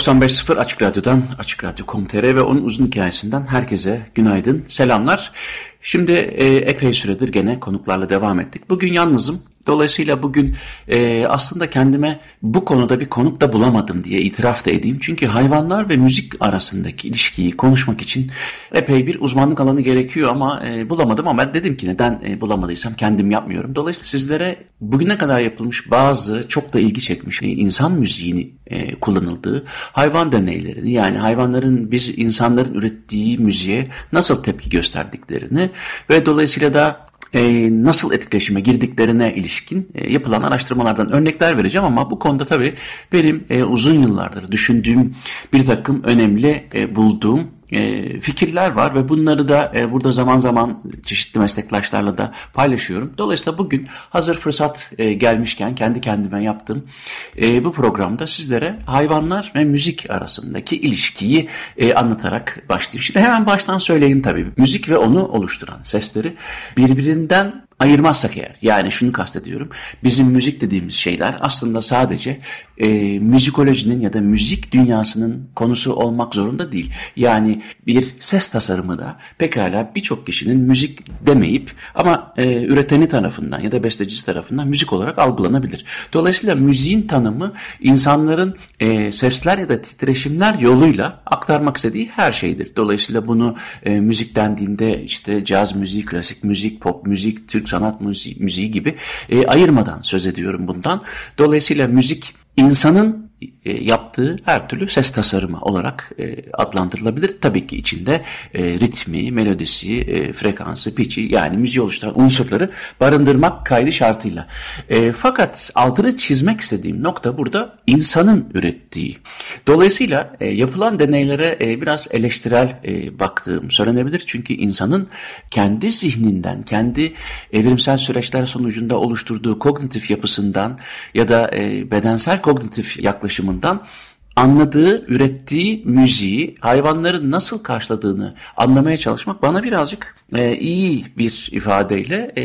...95.0 Açık Radyo'dan, Açık Radyo.com.tr ve onun uzun hikayesinden herkese günaydın, selamlar. Şimdi e, epey süredir gene konuklarla devam ettik. Bugün yalnızım. Dolayısıyla bugün e, aslında kendime bu konuda bir konuk da bulamadım diye itiraf da edeyim. Çünkü hayvanlar ve müzik arasındaki ilişkiyi konuşmak için epey bir uzmanlık alanı gerekiyor ama e, bulamadım. Ama ben dedim ki neden e, bulamadıysam kendim yapmıyorum. Dolayısıyla sizlere bugüne kadar yapılmış bazı çok da ilgi çekmiş e, insan müziğini e, kullanıldığı hayvan deneylerini yani hayvanların biz insanların ürettiği müziğe nasıl tepki gösterdiklerini ve dolayısıyla da e, nasıl etkileşime girdiklerine ilişkin e, yapılan araştırmalardan örnekler vereceğim ama bu konuda tabii benim e, uzun yıllardır düşündüğüm bir takım önemli e, bulduğum e, fikirler var ve bunları da e, burada zaman zaman çeşitli meslektaşlarla da paylaşıyorum. Dolayısıyla bugün hazır fırsat e, gelmişken kendi kendime yaptığım e, bu programda sizlere hayvanlar ve müzik arasındaki ilişkiyi anlatarak başlayayım. Şimdi hemen baştan söyleyeyim tabii. Müzik ve onu oluşturan sesleri birbirinden ayırmazsak eğer yani şunu kastediyorum bizim müzik dediğimiz şeyler aslında sadece e, müzikolojinin ya da müzik dünyasının konusu olmak zorunda değil. Yani bir ses tasarımı da pekala birçok kişinin müzik demeyip ama e, üreteni tarafından ya da bestecisi tarafından müzik olarak algılanabilir. Dolayısıyla müziğin tanımı insanların e, sesler ya da titreşimler yoluyla aktarmak istediği her şeydir. Dolayısıyla bunu e, müzik dendiğinde işte caz müziği, klasik müzik, pop müzik, Türk sanat müziği, müziği gibi e, ayırmadan söz ediyorum bundan. Dolayısıyla müzik insanın yaptığı her türlü ses tasarımı olarak e, adlandırılabilir. Tabii ki içinde e, ritmi, melodisi, frekansı, pitchi yani müziği oluşturan unsurları barındırmak kaydı şartıyla. Fakat altını çizmek istediğim nokta burada insanın ürettiği. Dolayısıyla yapılan deneylere biraz eleştirel baktığım söylenebilir. Çünkü insanın kendi zihninden, kendi evrimsel süreçler sonucunda oluşturduğu kognitif yapısından ya da bedensel kognitif yaklaşımından anladığı, ürettiği müziği hayvanların nasıl karşıladığını anlamaya çalışmak bana birazcık e, iyi bir ifadeyle e,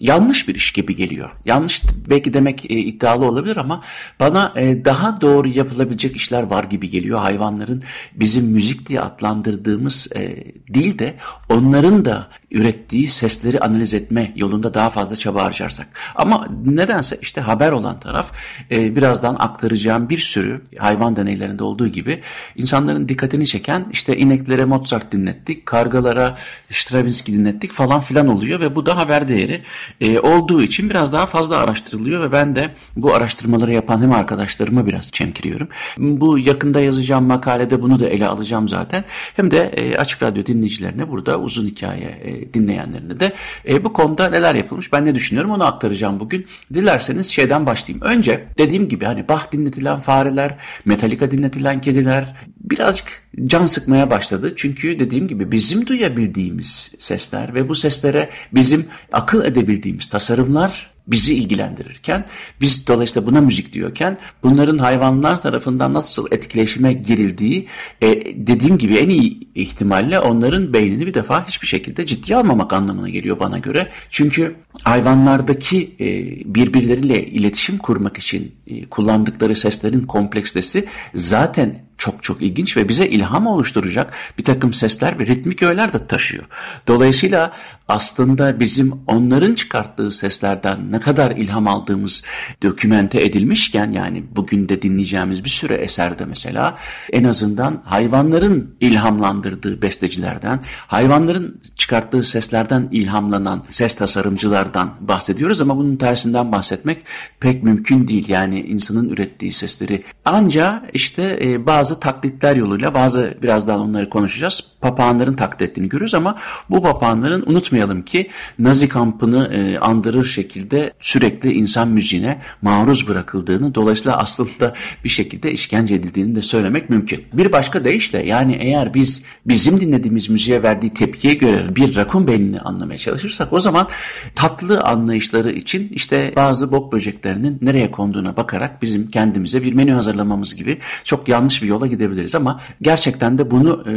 yanlış bir iş gibi geliyor. Yanlış belki demek e, iddialı olabilir ama bana e, daha doğru yapılabilecek işler var gibi geliyor. Hayvanların bizim müzik diye adlandırdığımız e, değil de onların da ürettiği sesleri analiz etme yolunda daha fazla çaba harcarsak. Ama nedense işte haber olan taraf e, birazdan aktaracağım bir sürü hayvan deneylerinde olduğu gibi insanların dikkatini çeken işte ineklere Mozart dinlettik, kargalara Stravinsky dinlettik falan filan oluyor ve bu da haber değeri e, olduğu için biraz daha fazla araştırılıyor ve ben de bu araştırmaları yapan hem arkadaşlarıma biraz çemkiriyorum. Bu yakında yazacağım makalede bunu da ele alacağım zaten. Hem de e, Açık Radyo dinleyicilerine burada uzun hikaye e, dinleyenlerine de e, bu konuda neler yapılmış ben ne düşünüyorum onu aktaracağım bugün. Dilerseniz şeyden başlayayım. Önce dediğim gibi hani Bach dinletilen fareler, Metallica dinletilen kediler birazcık can sıkmaya başladı. Çünkü dediğim gibi bizim duyabildiğimiz sesler ve bu seslere bizim akıl edebildiğimiz tasarımlar bizi ilgilendirirken biz dolayısıyla buna müzik diyorken bunların hayvanlar tarafından nasıl etkileşime girildiği e, dediğim gibi en iyi ihtimalle onların beynini bir defa hiçbir şekilde ciddiye almamak anlamına geliyor bana göre. Çünkü hayvanlardaki e, birbirleriyle iletişim kurmak için e, kullandıkları seslerin kompleksitesi zaten çok çok ilginç ve bize ilham oluşturacak bir takım sesler ve ritmik öğeler de taşıyor. Dolayısıyla aslında bizim onların çıkarttığı seslerden ne kadar ilham aldığımız dokümente edilmişken yani bugün de dinleyeceğimiz bir sürü eserde mesela en azından hayvanların ilhamlandırdığı bestecilerden, hayvanların çıkarttığı seslerden ilhamlanan ses tasarımcılardan bahsediyoruz ama bunun tersinden bahsetmek pek mümkün değil. Yani insanın ürettiği sesleri ancak işte e, bazı taklitler yoluyla bazı birazdan onları konuşacağız papağanların taklit ettiğini görüyoruz ama bu papağanların unutmayalım ki Nazi kampını e, andırır şekilde sürekli insan müziğine maruz bırakıldığını dolayısıyla aslında bir şekilde işkence edildiğini de söylemek mümkün. Bir başka deyişle yani eğer biz bizim dinlediğimiz müziğe verdiği tepkiye göre bir rakun beynini anlamaya çalışırsak o zaman tatlı anlayışları için işte bazı bok böceklerinin nereye konduğuna bakarak bizim kendimize bir menü hazırlamamız gibi çok yanlış bir yola gidebiliriz ama gerçekten de bunu e,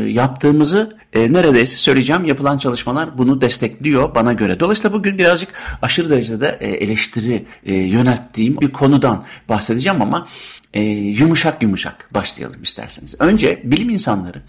yaptığımızı e, neredeyse söyleyeceğim yapılan çalışmalar bunu destekliyor bana göre. Dolayısıyla bugün birazcık aşırı derecede e, eleştiri e, yönelttiğim bir konudan bahsedeceğim ama e, yumuşak yumuşak başlayalım isterseniz. Önce bilim insanları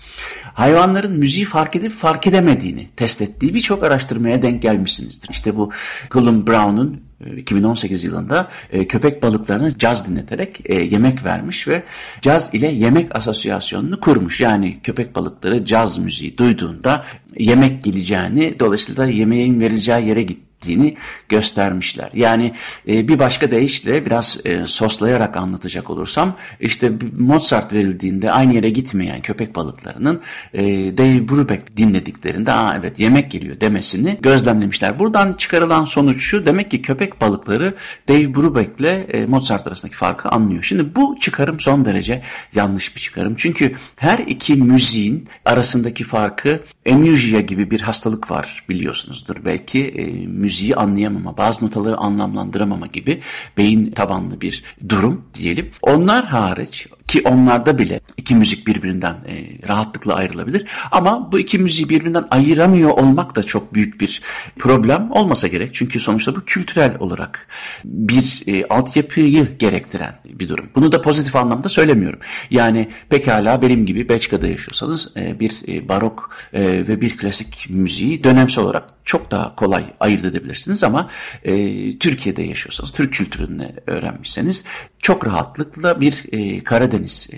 hayvanların müziği fark edip fark edemediğini test ettiği birçok araştırmaya denk gelmişsinizdir. İşte bu Cullen Brown'un 2018 yılında e, köpek balıklarına caz dinleterek e, yemek vermiş ve caz ile yemek asosyasyonunu kurmuş. Yani köpek balıkları caz müziği duyduğunda yemek geleceğini dolayısıyla yemeğin verileceği yere gitti ettiğini göstermişler. Yani e, bir başka deyişle biraz e, soslayarak anlatacak olursam işte Mozart verildiğinde aynı yere gitmeyen köpek balıklarının e, Dave Brubeck dinlediklerinde aa evet yemek geliyor demesini gözlemlemişler. Buradan çıkarılan sonuç şu demek ki köpek balıkları Dave Brubeck ile e, Mozart arasındaki farkı anlıyor. Şimdi bu çıkarım son derece yanlış bir çıkarım. Çünkü her iki müziğin arasındaki farkı emüjya gibi bir hastalık var biliyorsunuzdur. Belki e, müziği anlayamama, bazı notaları anlamlandıramama gibi beyin tabanlı bir durum diyelim. Onlar hariç ki onlarda bile iki müzik birbirinden e, rahatlıkla ayrılabilir. Ama bu iki müziği birbirinden ayıramıyor olmak da çok büyük bir problem olmasa gerek. Çünkü sonuçta bu kültürel olarak bir e, altyapıyı gerektiren bir durum. Bunu da pozitif anlamda söylemiyorum. Yani pekala benim gibi Belçika'da yaşıyorsanız e, bir e, barok e, ve bir klasik müziği dönemsel olarak çok daha kolay ayırt edebilirsiniz ama e, Türkiye'de yaşıyorsanız, Türk kültürünü öğrenmişseniz çok rahatlıkla bir e, Karadeniz e,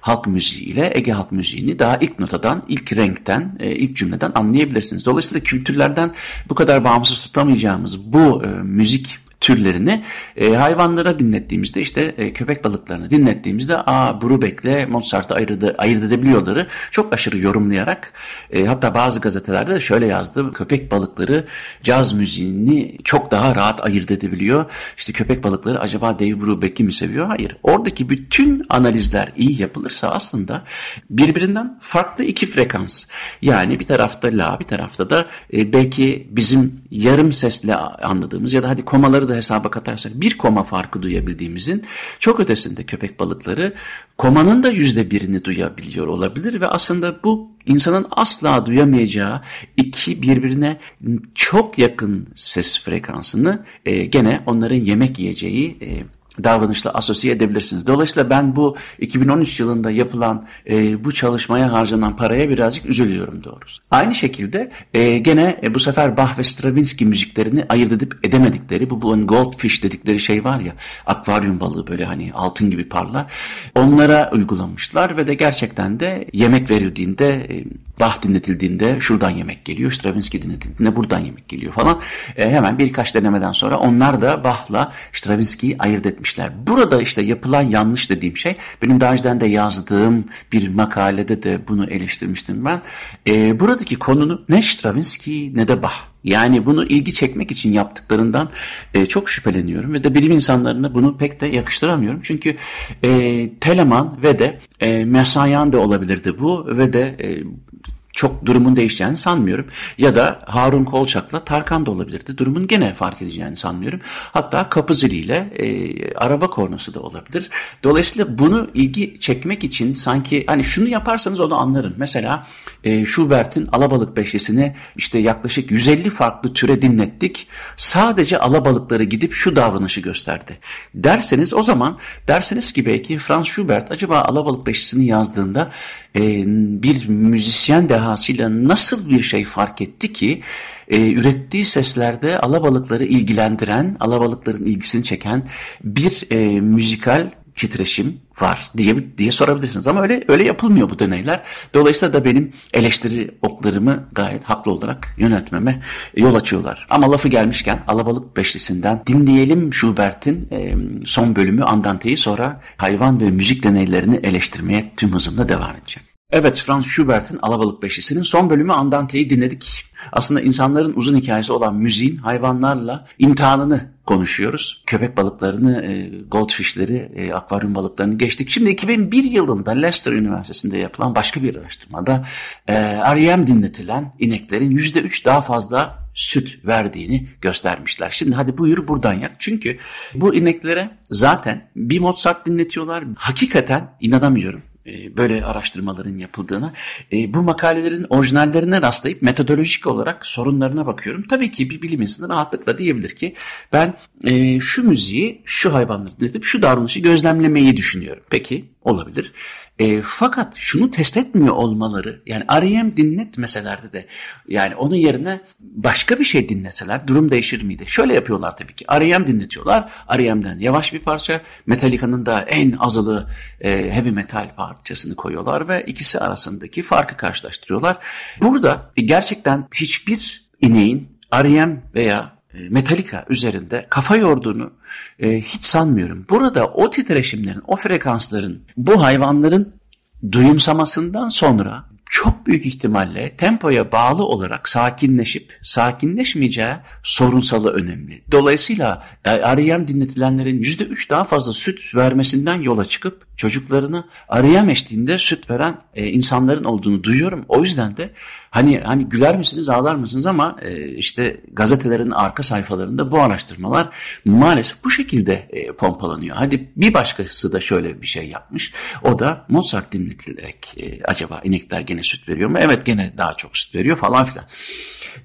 halk müziği ile Ege halk müziğini daha ilk notadan, ilk renkten, e, ilk cümleden anlayabilirsiniz. Dolayısıyla kültürlerden bu kadar bağımsız tutamayacağımız bu e, müzik türlerini e, hayvanlara dinlettiğimizde işte e, köpek balıklarını dinlettiğimizde a Brubeck'le Mozart'ı ayırt, ayırt edebiliyorları çok aşırı yorumlayarak e, hatta bazı gazetelerde de şöyle yazdı köpek balıkları caz müziğini çok daha rahat ayırt edebiliyor. İşte köpek balıkları acaba Dave Brubeck'i mi seviyor? Hayır. Oradaki bütün analizler iyi yapılırsa aslında birbirinden farklı iki frekans. Yani bir tarafta la bir tarafta da e, belki bizim yarım sesle anladığımız ya da hadi komaları da hesaba katarsak bir koma farkı duyabildiğimizin çok ötesinde köpek balıkları komanın da yüzde birini duyabiliyor olabilir ve aslında bu insanın asla duyamayacağı iki birbirine çok yakın ses frekansını e, gene onların yemek yiyeceği e, davranışla asosiye edebilirsiniz. Dolayısıyla ben bu 2013 yılında yapılan e, bu çalışmaya harcanan paraya birazcık üzülüyorum doğrusu. Aynı şekilde e, gene e, bu sefer Bach ve Stravinsky müziklerini ayırt edip edemedikleri bu, bu goldfish dedikleri şey var ya akvaryum balığı böyle hani altın gibi parlar. Onlara uygulamışlar ve de gerçekten de yemek verildiğinde e, Bach dinletildiğinde şuradan yemek geliyor, Stravinsky dinletildiğinde buradan yemek geliyor falan. E, hemen birkaç denemeden sonra onlar da Bach'la Stravinsky'yi ayırt etmişler. Burada işte yapılan yanlış dediğim şey, benim daha önceden de yazdığım bir makalede de bunu eleştirmiştim ben. E, buradaki konunu ne Stravinsky ne de Bach. Yani bunu ilgi çekmek için yaptıklarından e, çok şüpheleniyorum ve de bilim insanlarına bunu pek de yakıştıramıyorum. Çünkü e, Telemann ve de e, Mesayan da olabilirdi bu ve de e, çok durumun değişeceğini sanmıyorum. Ya da Harun Kolçak'la Tarkan da olabilirdi. Durumun gene fark edeceğini sanmıyorum. Hatta kapı ziliyle e, araba kornası da olabilir. Dolayısıyla bunu ilgi çekmek için sanki hani şunu yaparsanız onu anlarım. Mesela e, Schubert'in Alabalık Beşlisi'ni işte yaklaşık 150 farklı türe dinlettik. Sadece alabalıkları gidip şu davranışı gösterdi. Derseniz o zaman derseniz ki belki Franz Schubert acaba Alabalık Beşlisi'ni yazdığında e, bir müzisyen dehasıyla nasıl bir şey fark etti ki e, ürettiği seslerde alabalıkları ilgilendiren, alabalıkların ilgisini çeken bir e, müzikal titreşim var diye diye sorabilirsiniz ama öyle öyle yapılmıyor bu deneyler. Dolayısıyla da benim eleştiri oklarımı gayet haklı olarak yöneltmeme yol açıyorlar. Ama lafı gelmişken Alabalık Beşlisi'nden dinleyelim Schubert'in e, son bölümü Andante'yi sonra hayvan ve müzik deneylerini eleştirmeye tüm hızımla devam edeceğim. Evet, Franz Schubert'in Alabalık Beşisi'nin son bölümü Andante'yi dinledik. Aslında insanların uzun hikayesi olan müziğin hayvanlarla imtihanını konuşuyoruz. Köpek balıklarını, e, goldfishleri, e, akvaryum balıklarını geçtik. Şimdi 2001 yılında Leicester Üniversitesi'nde yapılan başka bir araştırmada e, REM dinletilen ineklerin %3 daha fazla süt verdiğini göstermişler. Şimdi hadi buyur buradan yak. Çünkü bu ineklere zaten bir Mozart dinletiyorlar. Hakikaten inanamıyorum. E, böyle araştırmaların yapıldığına. E, bu makalelerin orijinallerine rastlayıp metodolojik olarak sorunlarına bakıyorum. Tabii ki bir bilim insanı rahatlıkla diyebilir ki ben e, şu müziği, şu hayvanları dinletip şu davranışı gözlemlemeyi düşünüyorum. Peki olabilir. E, fakat şunu test etmiyor olmaları yani R.E.M. dinletmeselerdi de yani onun yerine başka bir şey dinleseler durum değişir miydi? Şöyle yapıyorlar tabii ki. R.E.M. dinletiyorlar. R.E.M'den yavaş bir parça. Metallica'nın da en azılı e, heavy metal parçasını koyuyorlar ve ikisi arasındaki farkı karşılaştırıyorlar. Burada gerçekten hiçbir ineğin R.E.M. veya e, Metallica üzerinde kafa yorduğunu e, hiç sanmıyorum. Burada o titreşimlerin, o frekansların bu hayvanların duyumsamasından sonra çok büyük ihtimalle tempoya bağlı olarak sakinleşip sakinleşmeyeceği sorunsalı önemli. Dolayısıyla REM dinletilenlerin %3 daha fazla süt vermesinden yola çıkıp çocuklarını REM eşliğinde süt veren e, insanların olduğunu duyuyorum. O yüzden de hani hani güler misiniz ağlar mısınız ama e, işte gazetelerin arka sayfalarında bu araştırmalar maalesef bu şekilde e, pompalanıyor. Hadi bir başkası da şöyle bir şey yapmış. O da Mozart dinletilerek e, acaba inekler gene süt veriyor mu? Evet gene daha çok süt veriyor falan filan.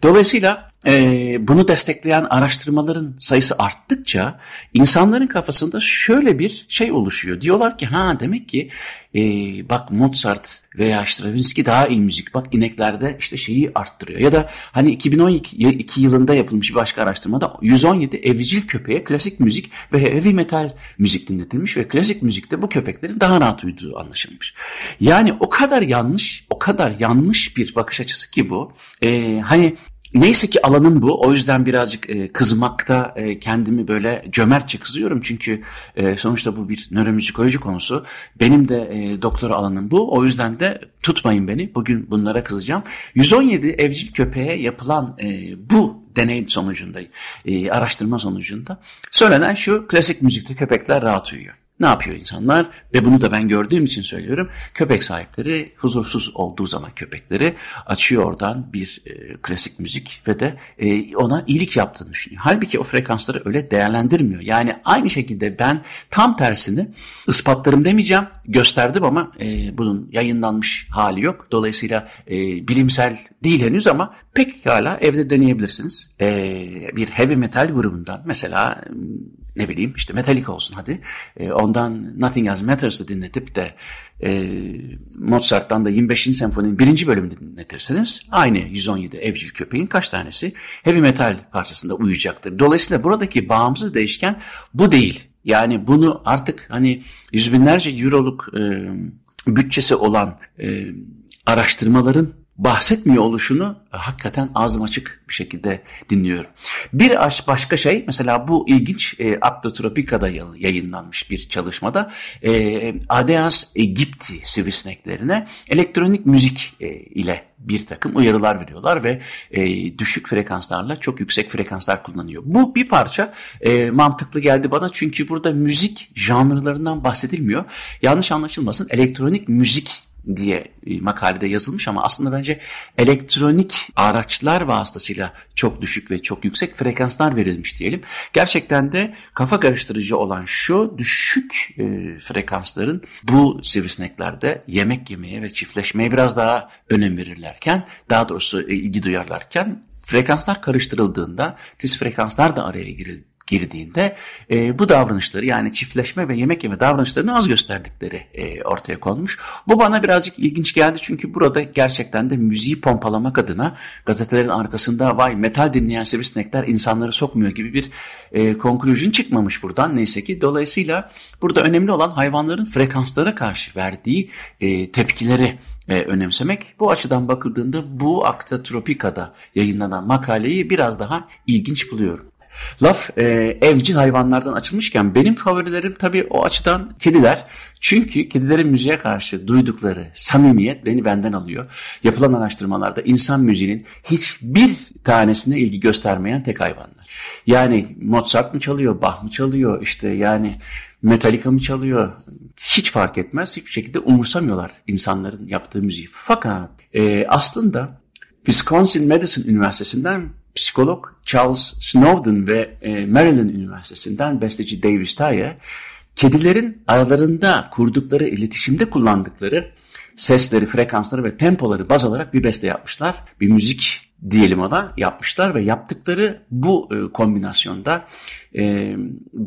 Dolayısıyla e, bunu destekleyen araştırmaların sayısı arttıkça insanların kafasında şöyle bir şey oluşuyor. Diyorlar ki ha demek ki e, bak Mozart veya Stravinsky daha iyi müzik. Bak ineklerde işte şeyi arttırıyor. Ya da hani 2012 yılında yapılmış bir başka araştırmada 117 evcil köpeğe klasik müzik ve heavy metal müzik dinletilmiş ve klasik müzikte bu köpeklerin daha rahat uyuduğu anlaşılmış. Yani o kadar yanlış, o kadar yanlış bir bakış açısı ki bu. E, hani Neyse ki alanım bu. O yüzden birazcık e, kızmakta e, kendimi böyle cömertçe kızıyorum. Çünkü e, sonuçta bu bir nöromüzikoloji konusu. Benim de e, doktora alanım bu. O yüzden de tutmayın beni. Bugün bunlara kızacağım. 117 evcil köpeğe yapılan e, bu deney sonucunda, e, araştırma sonucunda söylenen şu klasik müzikte köpekler rahat uyuyor. Ne yapıyor insanlar? Ve bunu da ben gördüğüm için söylüyorum. Köpek sahipleri huzursuz olduğu zaman köpekleri açıyor oradan bir e, klasik müzik ve de e, ona iyilik yaptığını düşünüyor. Halbuki o frekansları öyle değerlendirmiyor. Yani aynı şekilde ben tam tersini ispatlarım demeyeceğim. Gösterdim ama e, bunun yayınlanmış hali yok. Dolayısıyla e, bilimsel değil henüz ama pek hala evde deneyebilirsiniz. E, bir heavy metal grubundan mesela ne bileyim işte Metallica olsun hadi. E, ondan Nothing Else Matters'ı dinletip de e, Mozart'tan da 25. senfoninin birinci bölümünü dinletirseniz aynı 117 evcil köpeğin kaç tanesi heavy metal parçasında uyuyacaktır. Dolayısıyla buradaki bağımsız değişken bu değil. Yani bunu artık hani yüz binlerce euroluk e, bütçesi olan e, araştırmaların bahsetmiyor oluşunu e, hakikaten ağzım açık bir şekilde dinliyorum. Bir aş başka şey mesela bu ilginç e, Actotropica'da yayınlanmış bir çalışmada e, Adeas aegypti sivrisineklerine elektronik müzik e, ile bir takım uyarılar veriyorlar ve e, düşük frekanslarla çok yüksek frekanslar kullanıyor. Bu bir parça e, mantıklı geldi bana çünkü burada müzik janrlarından bahsedilmiyor. Yanlış anlaşılmasın elektronik müzik diye makalede yazılmış ama aslında bence elektronik araçlar vasıtasıyla çok düşük ve çok yüksek frekanslar verilmiş diyelim. Gerçekten de kafa karıştırıcı olan şu düşük e, frekansların bu sivrisineklerde yemek yemeye ve çiftleşmeye biraz daha önem verirlerken daha doğrusu e, ilgi duyarlarken frekanslar karıştırıldığında tiz frekanslar da araya girildi girdiğinde e, bu davranışları yani çiftleşme ve yemek yeme davranışlarını az gösterdikleri e, ortaya konmuş. Bu bana birazcık ilginç geldi çünkü burada gerçekten de müziği pompalamak adına gazetelerin arkasında vay metal dinleyen sivrisinekler insanları sokmuyor gibi bir e, conclusion çıkmamış buradan neyse ki. Dolayısıyla burada önemli olan hayvanların frekanslara karşı verdiği e, tepkileri e, önemsemek. Bu açıdan bakıldığında bu Akta Tropica'da yayınlanan makaleyi biraz daha ilginç buluyorum. Laf e, evcil hayvanlardan açılmışken benim favorilerim tabii o açıdan kediler. Çünkü kedilerin müziğe karşı duydukları samimiyet beni benden alıyor. Yapılan araştırmalarda insan müziğinin hiçbir tanesine ilgi göstermeyen tek hayvanlar. Yani Mozart mı çalıyor, Bach mı çalıyor, işte yani Metallica mı çalıyor hiç fark etmez. Hiçbir şekilde umursamıyorlar insanların yaptığı müziği. Fakat e, aslında Wisconsin Madison Üniversitesi'nden psikolog Charles Snowden ve e, Maryland Üniversitesi'nden besteci Davis Tye kedilerin aralarında kurdukları iletişimde kullandıkları sesleri, frekansları ve tempoları baz alarak bir beste yapmışlar. Bir müzik diyelim ona yapmışlar ve yaptıkları bu e, kombinasyonda e,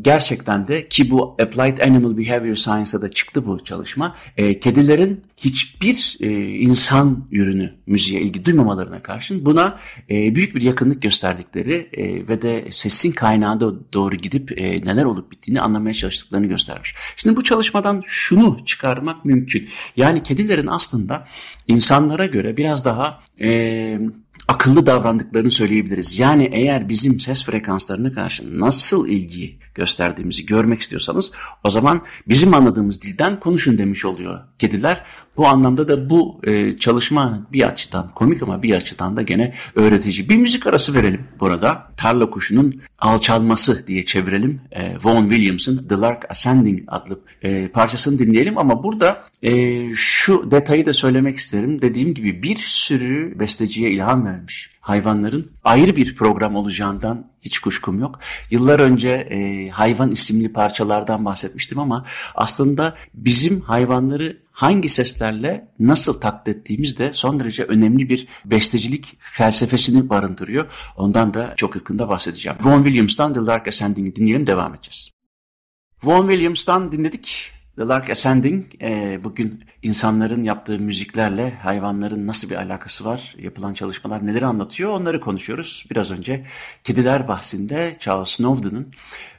gerçekten de ki bu Applied Animal Behavior Science'a da çıktı bu çalışma. E, kedilerin hiçbir e, insan ürünü müziğe ilgi duymamalarına karşın buna e, büyük bir yakınlık gösterdikleri e, ve de sesin kaynağına doğru gidip e, neler olup bittiğini anlamaya çalıştıklarını göstermiş. Şimdi bu çalışmadan şunu çıkarmak mümkün. Yani kedilerin aslında insanlara göre biraz daha e, akıllı davrandıklarını söyleyebiliriz. Yani eğer bizim ses frekanslarına karşı nasıl ilgi gösterdiğimizi görmek istiyorsanız o zaman bizim anladığımız dilden konuşun demiş oluyor kediler. Bu anlamda da bu e, çalışma bir açıdan komik ama bir açıdan da gene öğretici. Bir müzik arası verelim burada. Tarla kuşunun alçalması diye çevirelim. E, Vaughan Williams'ın The Lark Ascending adlı e, parçasını dinleyelim ama burada e, şu detayı da söylemek isterim. Dediğim gibi bir sürü besteciye ilham vermiş hayvanların ayrı bir program olacağından hiç kuşkum yok. Yıllar önce e, hayvan isimli parçalardan bahsetmiştim ama aslında bizim hayvanları hangi seslerle nasıl taklit ettiğimiz de son derece önemli bir bestecilik felsefesini barındırıyor. Ondan da çok yakında bahsedeceğim. Vaughan Williams'tan The Lark Ascending'i dinleyelim devam edeceğiz. Vaughan Williams'tan dinledik. The Lark Ascending e, bugün insanların yaptığı müziklerle hayvanların nasıl bir alakası var, yapılan çalışmalar neleri anlatıyor onları konuşuyoruz. Biraz önce kediler bahsinde Charles Snowden'ın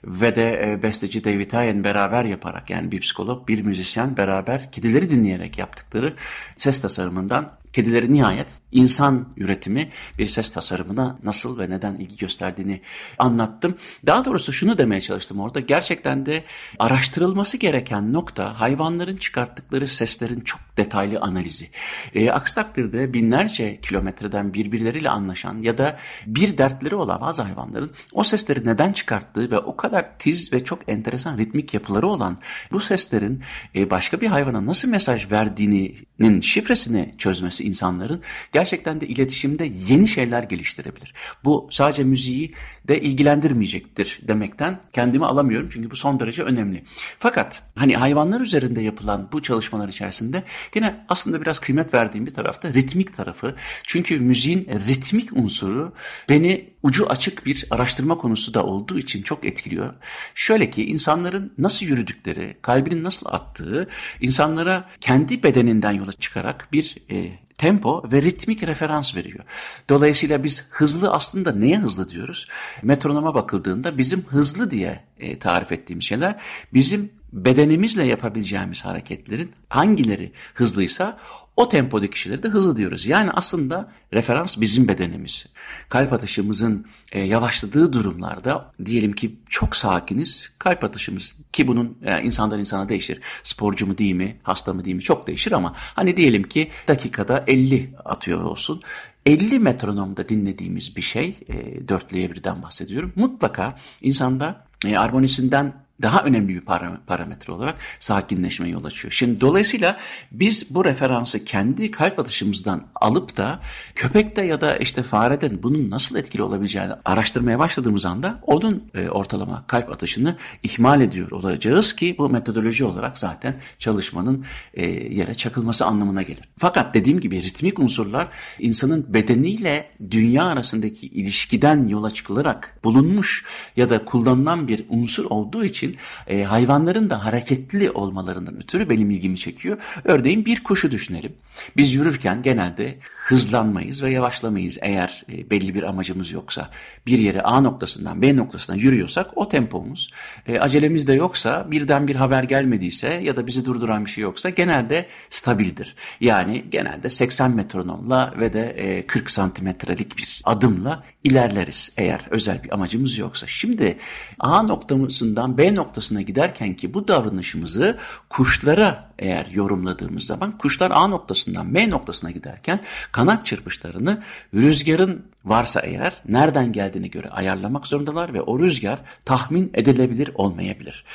ve de e, besteci David Hyen beraber yaparak yani bir psikolog, bir müzisyen beraber kedileri dinleyerek yaptıkları ses tasarımından kedileri nihayet insan üretimi bir ses tasarımına nasıl ve neden ilgi gösterdiğini anlattım. Daha doğrusu şunu demeye çalıştım orada. Gerçekten de araştırılması gereken nokta hayvanların çıkarttıkları seslerin çok detaylı analizi. E, aksi takdirde binlerce kilometreden birbirleriyle anlaşan ya da bir dertleri olan bazı hayvanların o sesleri neden çıkarttığı ve o kadar tiz ve çok enteresan ritmik yapıları olan bu seslerin e, başka bir hayvana nasıl mesaj verdiğinin şifresini çözmesi insanların gerçekten de iletişimde yeni şeyler geliştirebilir. Bu sadece müziği de ilgilendirmeyecektir demekten kendimi alamıyorum çünkü bu son derece önemli. Fakat hani hayvanlar üzerinde yapılan bu çalışmalar içerisinde gene aslında biraz kıymet verdiğim bir tarafta ritmik tarafı. Çünkü müziğin ritmik unsuru beni ucu açık bir araştırma konusu da olduğu için çok etkiliyor. Şöyle ki insanların nasıl yürüdükleri, kalbinin nasıl attığı insanlara kendi bedeninden yola çıkarak bir e, tempo ve ritmik referans veriyor. Dolayısıyla biz hızlı aslında neye hızlı diyoruz? Metronoma bakıldığında bizim hızlı diye e, tarif ettiğimiz şeyler bizim bedenimizle yapabileceğimiz hareketlerin hangileri hızlıysa o tempodaki kişileri de hızlı diyoruz. Yani aslında referans bizim bedenimiz. Kalp atışımızın e, yavaşladığı durumlarda diyelim ki çok sakiniz kalp atışımız ki bunun e, insandan insana değişir. Sporcu mu değil mi hasta mı değil mi çok değişir ama hani diyelim ki dakikada 50 atıyor olsun. 50 metronomda dinlediğimiz bir şey, e, dörtlüye birden bahsediyorum. Mutlaka insanda e, armonisinden daha önemli bir parametre olarak sakinleşmeye yol açıyor. Şimdi dolayısıyla biz bu referansı kendi kalp atışımızdan alıp da köpekte ya da işte fareden bunun nasıl etkili olabileceğini araştırmaya başladığımız anda onun e, ortalama kalp atışını ihmal ediyor olacağız ki bu metodoloji olarak zaten çalışmanın e, yere çakılması anlamına gelir. Fakat dediğim gibi ritmik unsurlar insanın bedeniyle dünya arasındaki ilişkiden yola çıkılarak bulunmuş ya da kullanılan bir unsur olduğu için için e, hayvanların da hareketli olmalarından ötürü benim ilgimi çekiyor. Örneğin bir kuşu düşünelim. Biz yürürken genelde hızlanmayız ve yavaşlamayız eğer e, belli bir amacımız yoksa. Bir yere A noktasından B noktasına yürüyorsak o tempomuz. E, acelemiz de yoksa birden bir haber gelmediyse ya da bizi durduran bir şey yoksa genelde stabildir. Yani genelde 80 metronomla ve de e, 40 santimetrelik bir adımla ilerleriz eğer özel bir amacımız yoksa. Şimdi A noktasından B noktasına giderken ki bu davranışımızı kuşlara eğer yorumladığımız zaman kuşlar A noktasından B noktasına giderken kanat çırpışlarını rüzgarın varsa eğer nereden geldiğine göre ayarlamak zorundalar ve o rüzgar tahmin edilebilir olmayabilir.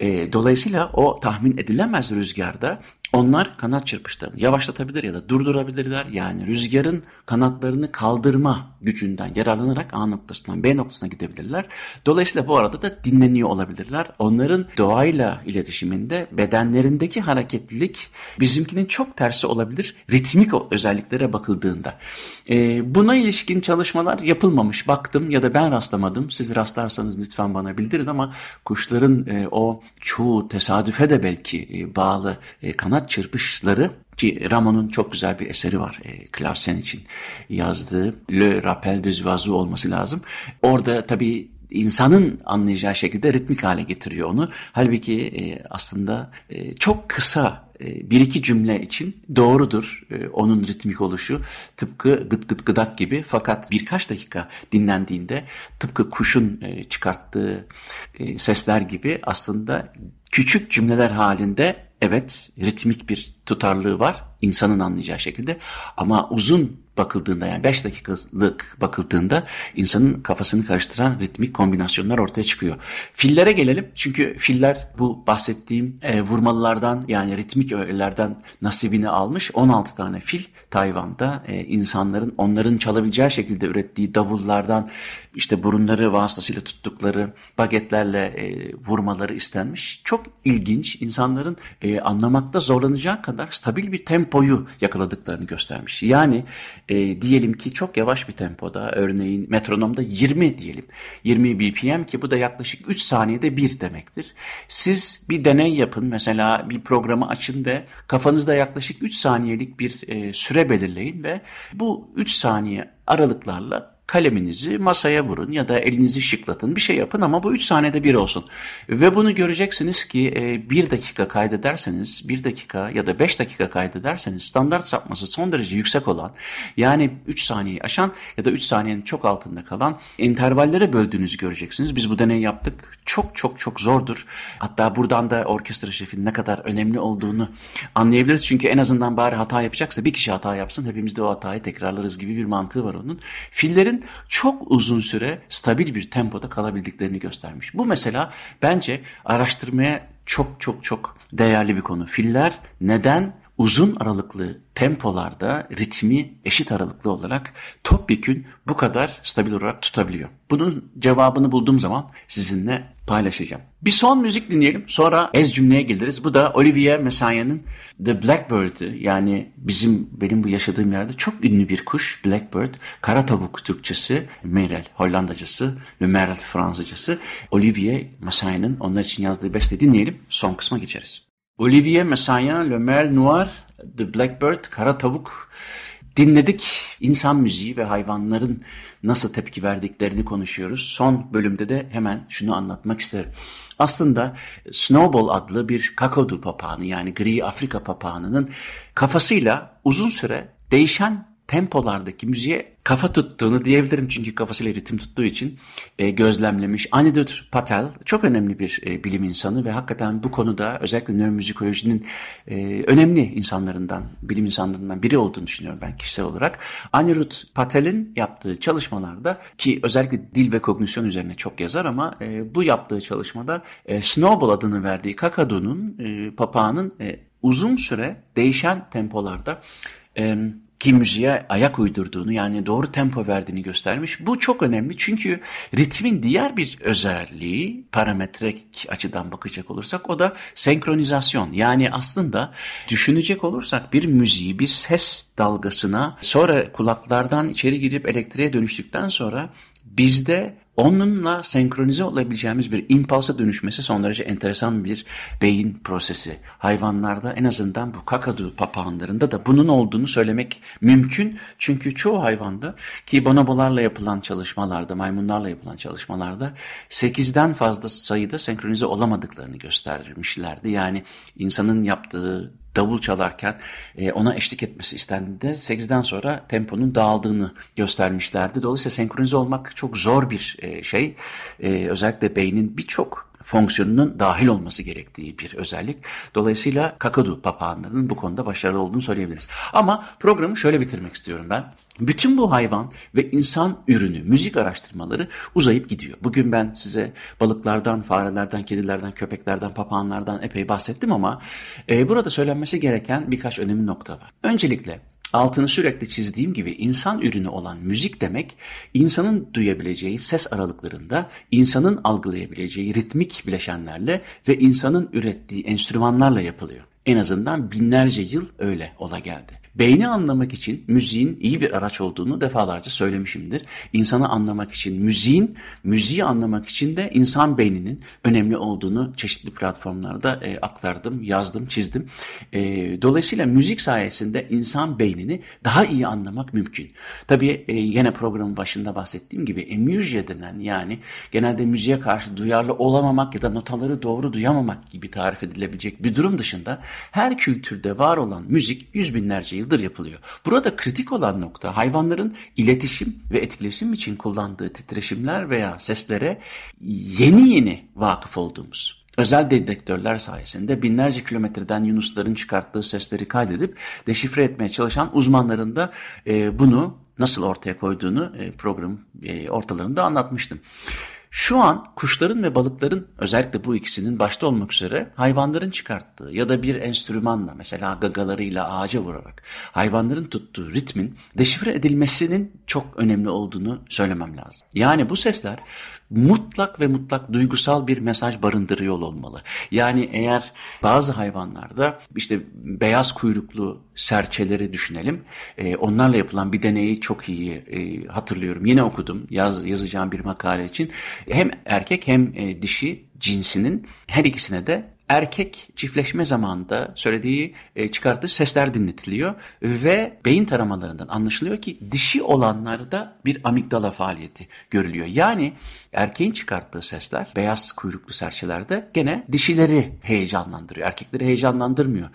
E, dolayısıyla o tahmin edilemez rüzgarda onlar kanat çırpışlarını yavaşlatabilir ya da durdurabilirler. Yani rüzgarın kanatlarını kaldırma gücünden yararlanarak A noktasından B noktasına gidebilirler. Dolayısıyla bu arada da dinleniyor olabilirler. Onların doğayla iletişiminde bedenlerindeki hareketlilik bizimkinin çok tersi olabilir. Ritmik özelliklere bakıldığında. Ee, buna ilişkin çalışmalar yapılmamış. Baktım ya da ben rastlamadım. Siz rastlarsanız lütfen bana bildirin ama kuşların e, o çoğu tesadüfe de belki e, bağlı e, kanat çırpışları ki Ramon'un çok güzel bir eseri var e, Clarsen için yazdığı Le Rappel des Oiseaux olması lazım. Orada tabii insanın anlayacağı şekilde ritmik hale getiriyor onu. Halbuki e, aslında e, çok kısa e, bir iki cümle için doğrudur e, onun ritmik oluşu. Tıpkı gıt gıt gıdak gibi fakat birkaç dakika dinlendiğinde tıpkı kuşun e, çıkarttığı sesler gibi aslında küçük cümleler halinde evet ritmik bir tutarlığı var insanın anlayacağı şekilde ama uzun bakıldığında yani 5 dakikalık bakıldığında insanın kafasını karıştıran ritmik kombinasyonlar ortaya çıkıyor. Fillere gelelim çünkü filler bu bahsettiğim e, vurmalılardan yani ritmik öğelerden nasibini almış 16 tane fil Tayvan'da e, insanların onların çalabileceği şekilde ürettiği davullardan işte burunları vasıtasıyla tuttukları bagetlerle e, vurmaları istenmiş. Çok ilginç insanların e, anlamakta zorlanacağı kadar stabil bir tempoyu yakaladıklarını göstermiş. Yani e, diyelim ki çok yavaş bir tempoda örneğin metronomda 20 diyelim 20 BPM ki bu da yaklaşık 3 saniyede bir demektir. Siz bir deney yapın mesela bir programı açın ve kafanızda yaklaşık 3 saniyelik bir e, süre belirleyin ve bu 3 saniye aralıklarla kaleminizi masaya vurun ya da elinizi şıklatın bir şey yapın ama bu 3 saniyede bir olsun. Ve bunu göreceksiniz ki 1 e, dakika kaydederseniz 1 dakika ya da 5 dakika kaydederseniz standart sapması son derece yüksek olan yani 3 saniyeyi aşan ya da 3 saniyenin çok altında kalan intervallere böldüğünüzü göreceksiniz. Biz bu deneyi yaptık. Çok çok çok zordur. Hatta buradan da orkestra şefinin ne kadar önemli olduğunu anlayabiliriz. Çünkü en azından bari hata yapacaksa bir kişi hata yapsın hepimiz de o hatayı tekrarlarız gibi bir mantığı var onun. Fillerin çok uzun süre stabil bir tempoda kalabildiklerini göstermiş. Bu mesela bence araştırmaya çok çok çok değerli bir konu. Filler neden uzun aralıklı tempolarda ritmi eşit aralıklı olarak topyekün bu kadar stabil olarak tutabiliyor. Bunun cevabını bulduğum zaman sizinle paylaşacağım. Bir son müzik dinleyelim sonra ez cümleye geliriz. Bu da Olivier Messiaen'in The Blackbird'ı yani bizim benim bu yaşadığım yerde çok ünlü bir kuş Blackbird. Kara tavuk Türkçesi, Merel Hollandacası, Le Merel Fransızcası. Olivier Messiaen'in onlar için yazdığı beste dinleyelim son kısma geçeriz. Olivier Messiaen, Le Merle Noir, The Blackbird, Kara Tavuk dinledik. İnsan müziği ve hayvanların nasıl tepki verdiklerini konuşuyoruz. Son bölümde de hemen şunu anlatmak isterim. Aslında Snowball adlı bir kakodu papağanı yani gri Afrika papağanının kafasıyla uzun süre değişen tempolardaki müziğe kafa tuttuğunu diyebilirim çünkü kafasıyla ritim tuttuğu için e, gözlemlemiş. Anidut Patel çok önemli bir e, bilim insanı ve hakikaten bu konuda özellikle nöromüzikolojinin e, önemli insanlarından, bilim insanlarından biri olduğunu düşünüyorum ben kişisel olarak. Anirudh Patel'in yaptığı çalışmalarda ki özellikle dil ve kognisyon üzerine çok yazar ama e, bu yaptığı çalışmada e, Snowball adını verdiği kakadunun, e, papağanın e, uzun süre değişen tempolarda e, ki müziğe ayak uydurduğunu yani doğru tempo verdiğini göstermiş. Bu çok önemli çünkü ritmin diğer bir özelliği parametrik açıdan bakacak olursak o da senkronizasyon. Yani aslında düşünecek olursak bir müziği bir ses dalgasına sonra kulaklardan içeri girip elektriğe dönüştükten sonra bizde onunla senkronize olabileceğimiz bir impulsa dönüşmesi son derece enteresan bir beyin prosesi. Hayvanlarda en azından bu kakadu papağanlarında da bunun olduğunu söylemek mümkün. Çünkü çoğu hayvanda ki bonobolarla yapılan çalışmalarda, maymunlarla yapılan çalışmalarda 8'den fazla sayıda senkronize olamadıklarını göstermişlerdi. Yani insanın yaptığı davul çalarken e, ona eşlik etmesi istendiğinde 8'den sonra temponun dağıldığını göstermişlerdi. Dolayısıyla senkronize olmak çok zor bir e, şey. E, özellikle beynin birçok fonksiyonunun dahil olması gerektiği bir özellik. Dolayısıyla kakadu papağanlarının bu konuda başarılı olduğunu söyleyebiliriz. Ama programı şöyle bitirmek istiyorum ben. Bütün bu hayvan ve insan ürünü, müzik araştırmaları uzayıp gidiyor. Bugün ben size balıklardan, farelerden, kedilerden, köpeklerden, papağanlardan epey bahsettim ama e, burada söylenmesi gereken birkaç önemli nokta var. Öncelikle altını sürekli çizdiğim gibi insan ürünü olan müzik demek insanın duyabileceği ses aralıklarında insanın algılayabileceği ritmik bileşenlerle ve insanın ürettiği enstrümanlarla yapılıyor. En azından binlerce yıl öyle ola geldi. Beyni anlamak için müziğin iyi bir araç olduğunu defalarca söylemişimdir. İnsanı anlamak için müziğin, müziği anlamak için de insan beyninin önemli olduğunu çeşitli platformlarda e, aktardım, yazdım, çizdim. E, dolayısıyla müzik sayesinde insan beynini daha iyi anlamak mümkün. Tabii e, yine programın başında bahsettiğim gibi emüzya denen yani genelde müziğe karşı duyarlı olamamak ya da notaları doğru duyamamak gibi tarif edilebilecek bir durum dışında her kültürde var olan müzik yüz binlerce yıldır yapılıyor. Burada kritik olan nokta hayvanların iletişim ve etkileşim için kullandığı titreşimler veya seslere yeni yeni vakıf olduğumuz. Özel dedektörler sayesinde binlerce kilometreden yunusların çıkarttığı sesleri kaydedip deşifre etmeye çalışan uzmanların da e, bunu nasıl ortaya koyduğunu e, program e, ortalarında anlatmıştım. Şu an kuşların ve balıkların özellikle bu ikisinin başta olmak üzere hayvanların çıkarttığı ya da bir enstrümanla mesela gagalarıyla ağaca vurarak hayvanların tuttuğu ritmin deşifre edilmesinin çok önemli olduğunu söylemem lazım. Yani bu sesler mutlak ve mutlak duygusal bir mesaj barındırıyor olmalı. Yani eğer bazı hayvanlarda işte beyaz kuyruklu serçeleri düşünelim. E, onlarla yapılan bir deneyi çok iyi e, hatırlıyorum. Yine okudum yaz yazacağım bir makale için. Hem erkek hem e, dişi cinsinin her ikisine de erkek çiftleşme zamanında söylediği, e, çıkarttığı sesler dinletiliyor ve beyin taramalarından anlaşılıyor ki dişi olanlarda bir amigdala faaliyeti görülüyor. Yani erkeğin çıkarttığı sesler beyaz kuyruklu serçelerde gene dişileri heyecanlandırıyor, erkekleri heyecanlandırmıyor.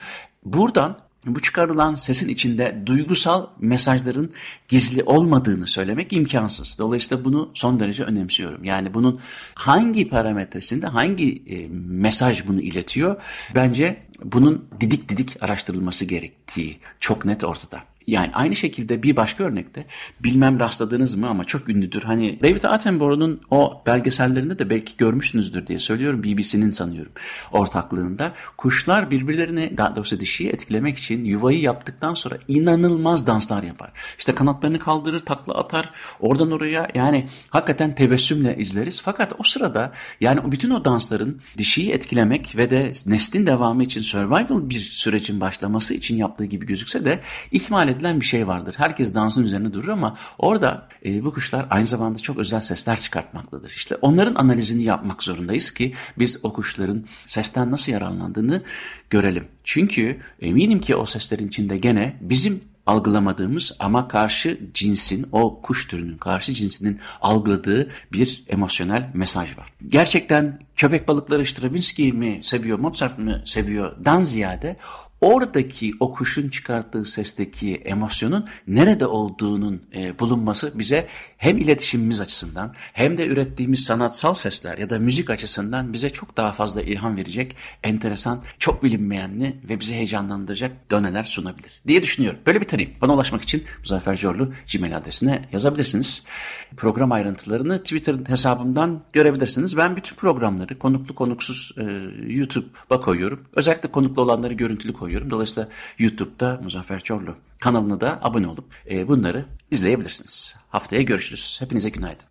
Buradan bu çıkarılan sesin içinde duygusal mesajların gizli olmadığını söylemek imkansız. Dolayısıyla bunu son derece önemsiyorum. Yani bunun hangi parametresinde hangi e, mesaj bunu iletiyor? Bence bunun didik didik araştırılması gerektiği çok net ortada. Yani aynı şekilde bir başka örnekte bilmem rastladınız mı ama çok ünlüdür. Hani David Attenborough'un o belgesellerinde de belki görmüşsünüzdür diye söylüyorum. BBC'nin sanıyorum ortaklığında. Kuşlar birbirlerini daha doğrusu dişiyi etkilemek için yuvayı yaptıktan sonra inanılmaz danslar yapar. İşte kanatlarını kaldırır, takla atar. Oradan oraya yani hakikaten tebessümle izleriz. Fakat o sırada yani bütün o dansların dişiyi etkilemek ve de neslin devamı için survival bir sürecin başlaması için yaptığı gibi gözükse de ihmal edilen bir şey vardır. Herkes dansın üzerine durur ama orada e, bu kuşlar aynı zamanda çok özel sesler çıkartmaktadır. İşte onların analizini yapmak zorundayız ki biz o kuşların sesten nasıl yararlandığını görelim. Çünkü eminim ki o seslerin içinde gene bizim algılamadığımız ama karşı cinsin, o kuş türünün karşı cinsinin algıladığı bir emosyonel mesaj var. Gerçekten köpek balıkları Stravinsky mi seviyor, Mozart mı seviyor dan ziyade oradaki o kuşun çıkarttığı sesteki emosyonun nerede olduğunun e, bulunması bize hem iletişimimiz açısından hem de ürettiğimiz sanatsal sesler ya da müzik açısından bize çok daha fazla ilham verecek, enteresan, çok bilinmeyenli ve bizi heyecanlandıracak döneler sunabilir diye düşünüyorum. Böyle bitireyim. Bana ulaşmak için Muzaffer Corlu Gmail adresine yazabilirsiniz. Program ayrıntılarını Twitter hesabımdan görebilirsiniz. Ben bütün programları konuklu konuksuz e, YouTube'a koyuyorum. Özellikle konuklu olanları görüntülü koyuyorum. Dolayısıyla YouTube'da Muzaffer Çorlu kanalına da abone olup e, bunları izleyebilirsiniz. Haftaya görüşürüz. Hepinize günaydın.